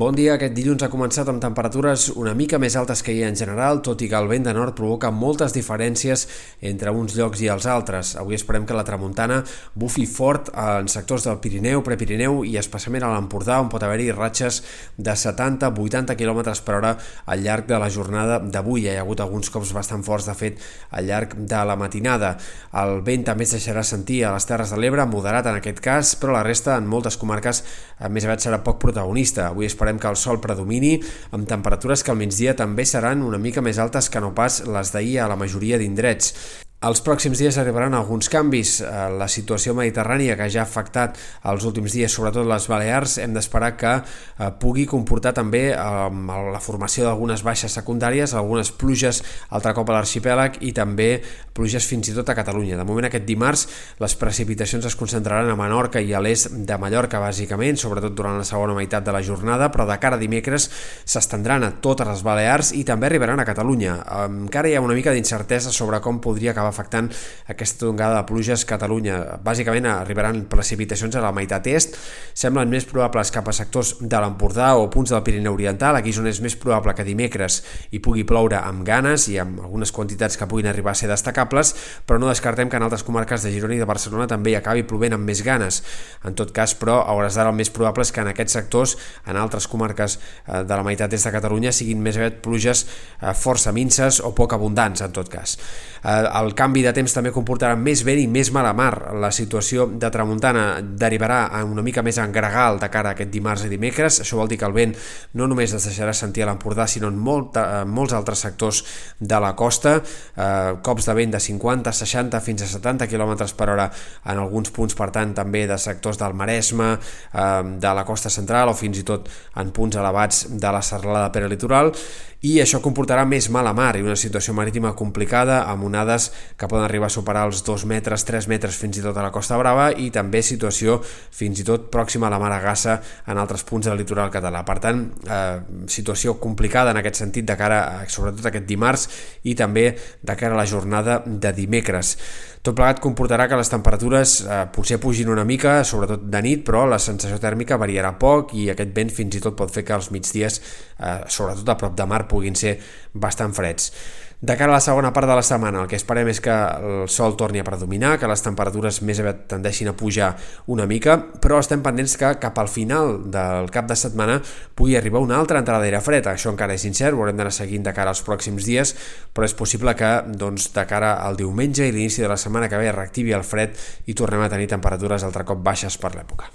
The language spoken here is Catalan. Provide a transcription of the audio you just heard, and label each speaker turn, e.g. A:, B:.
A: Bon dia. Aquest dilluns ha començat amb temperatures una mica més altes que ahir en general, tot i que el vent de nord provoca moltes diferències entre uns llocs i els altres. Avui esperem que la tramuntana bufi fort en sectors del Pirineu, Prepirineu i especialment a l'Empordà, on pot haver-hi ratxes de 70-80 km per hora al llarg de la jornada d'avui. Hi ha hagut alguns cops bastant forts, de fet, al llarg de la matinada. El vent també es deixarà sentir a les Terres de l'Ebre, moderat en aquest cas, però la resta, en moltes comarques, més aviat serà poc protagonista. Avui esperem que el sol predomini, amb temperatures que al migdia també seran una mica més altes que no pas les d'ahir a la majoria d'indrets. Els pròxims dies arribaran alguns canvis. Eh, la situació mediterrània que ja ha afectat els últims dies, sobretot les Balears, hem d'esperar que eh, pugui comportar també la formació d'algunes baixes secundàries, algunes pluges altre cop a l'arxipèlag i també pluges fins i tot a Catalunya. De moment aquest dimarts les precipitacions es concentraran a Menorca i a l'est de Mallorca bàsicament, sobretot durant la segona meitat de la jornada, però de cara a dimecres s'estendran a totes les Balears i també arribaran a Catalunya. Encara hi ha una mica d'incertesa sobre com podria acabar afectant aquesta tongada de pluges Catalunya. Bàsicament arribaran precipitacions a la meitat est, semblen més probables cap a sectors de l'Empordà o punts del Pirineu Oriental, aquí és on és més probable que dimecres hi pugui ploure amb ganes i amb algunes quantitats que puguin arribar a ser destacables, però no descartem que en altres comarques de Girona i de Barcelona també hi acabi plovent amb més ganes. En tot cas, però, a hores d'ara el més probable és que en aquests sectors, en altres comarques eh, de la meitat est de Catalunya, siguin més aviat pluges eh, força minces o poc abundants, en tot cas. Eh, el canvi de temps també comportarà més vent i més mala mar. La situació de tramuntana derivarà una mica més en gregal de cara a aquest dimarts i dimecres. Això vol dir que el vent no només es deixarà sentir a l'Empordà, sinó en molt, eh, molts altres sectors de la costa. Eh, cops de vent de 50, 60 fins a 70 km per hora en alguns punts, per tant, també de sectors del Maresme, eh, de la costa central o fins i tot en punts elevats de la serralada peralitoral i això comportarà més mala mar i una situació marítima complicada amb onades que poden arribar a superar els 2 metres, 3 metres fins i tot a la Costa Brava i també situació fins i tot pròxima a la mar Agassa en altres punts del litoral català. Per tant, eh, situació complicada en aquest sentit de cara a, sobretot aquest dimarts i també de cara a la jornada de dimecres. Tot plegat comportarà que les temperatures eh, potser pugin una mica, sobretot de nit, però la sensació tèrmica variarà poc i aquest vent fins i tot pot fer que els migdies, eh, sobretot a prop de mar, puguin ser bastant freds. De cara a la segona part de la setmana, el que esperem que el sol torni a predominar, que les temperatures més aviat tendeixin a pujar una mica, però estem pendents que cap al final del cap de setmana pugui arribar una altra entrada d'aire fred. Això encara és incert, ho haurem d'anar seguint de cara als pròxims dies, però és possible que doncs, de cara al diumenge i l'inici de la setmana que ve reactivi el fred i tornem a tenir temperatures altre cop baixes per l'època.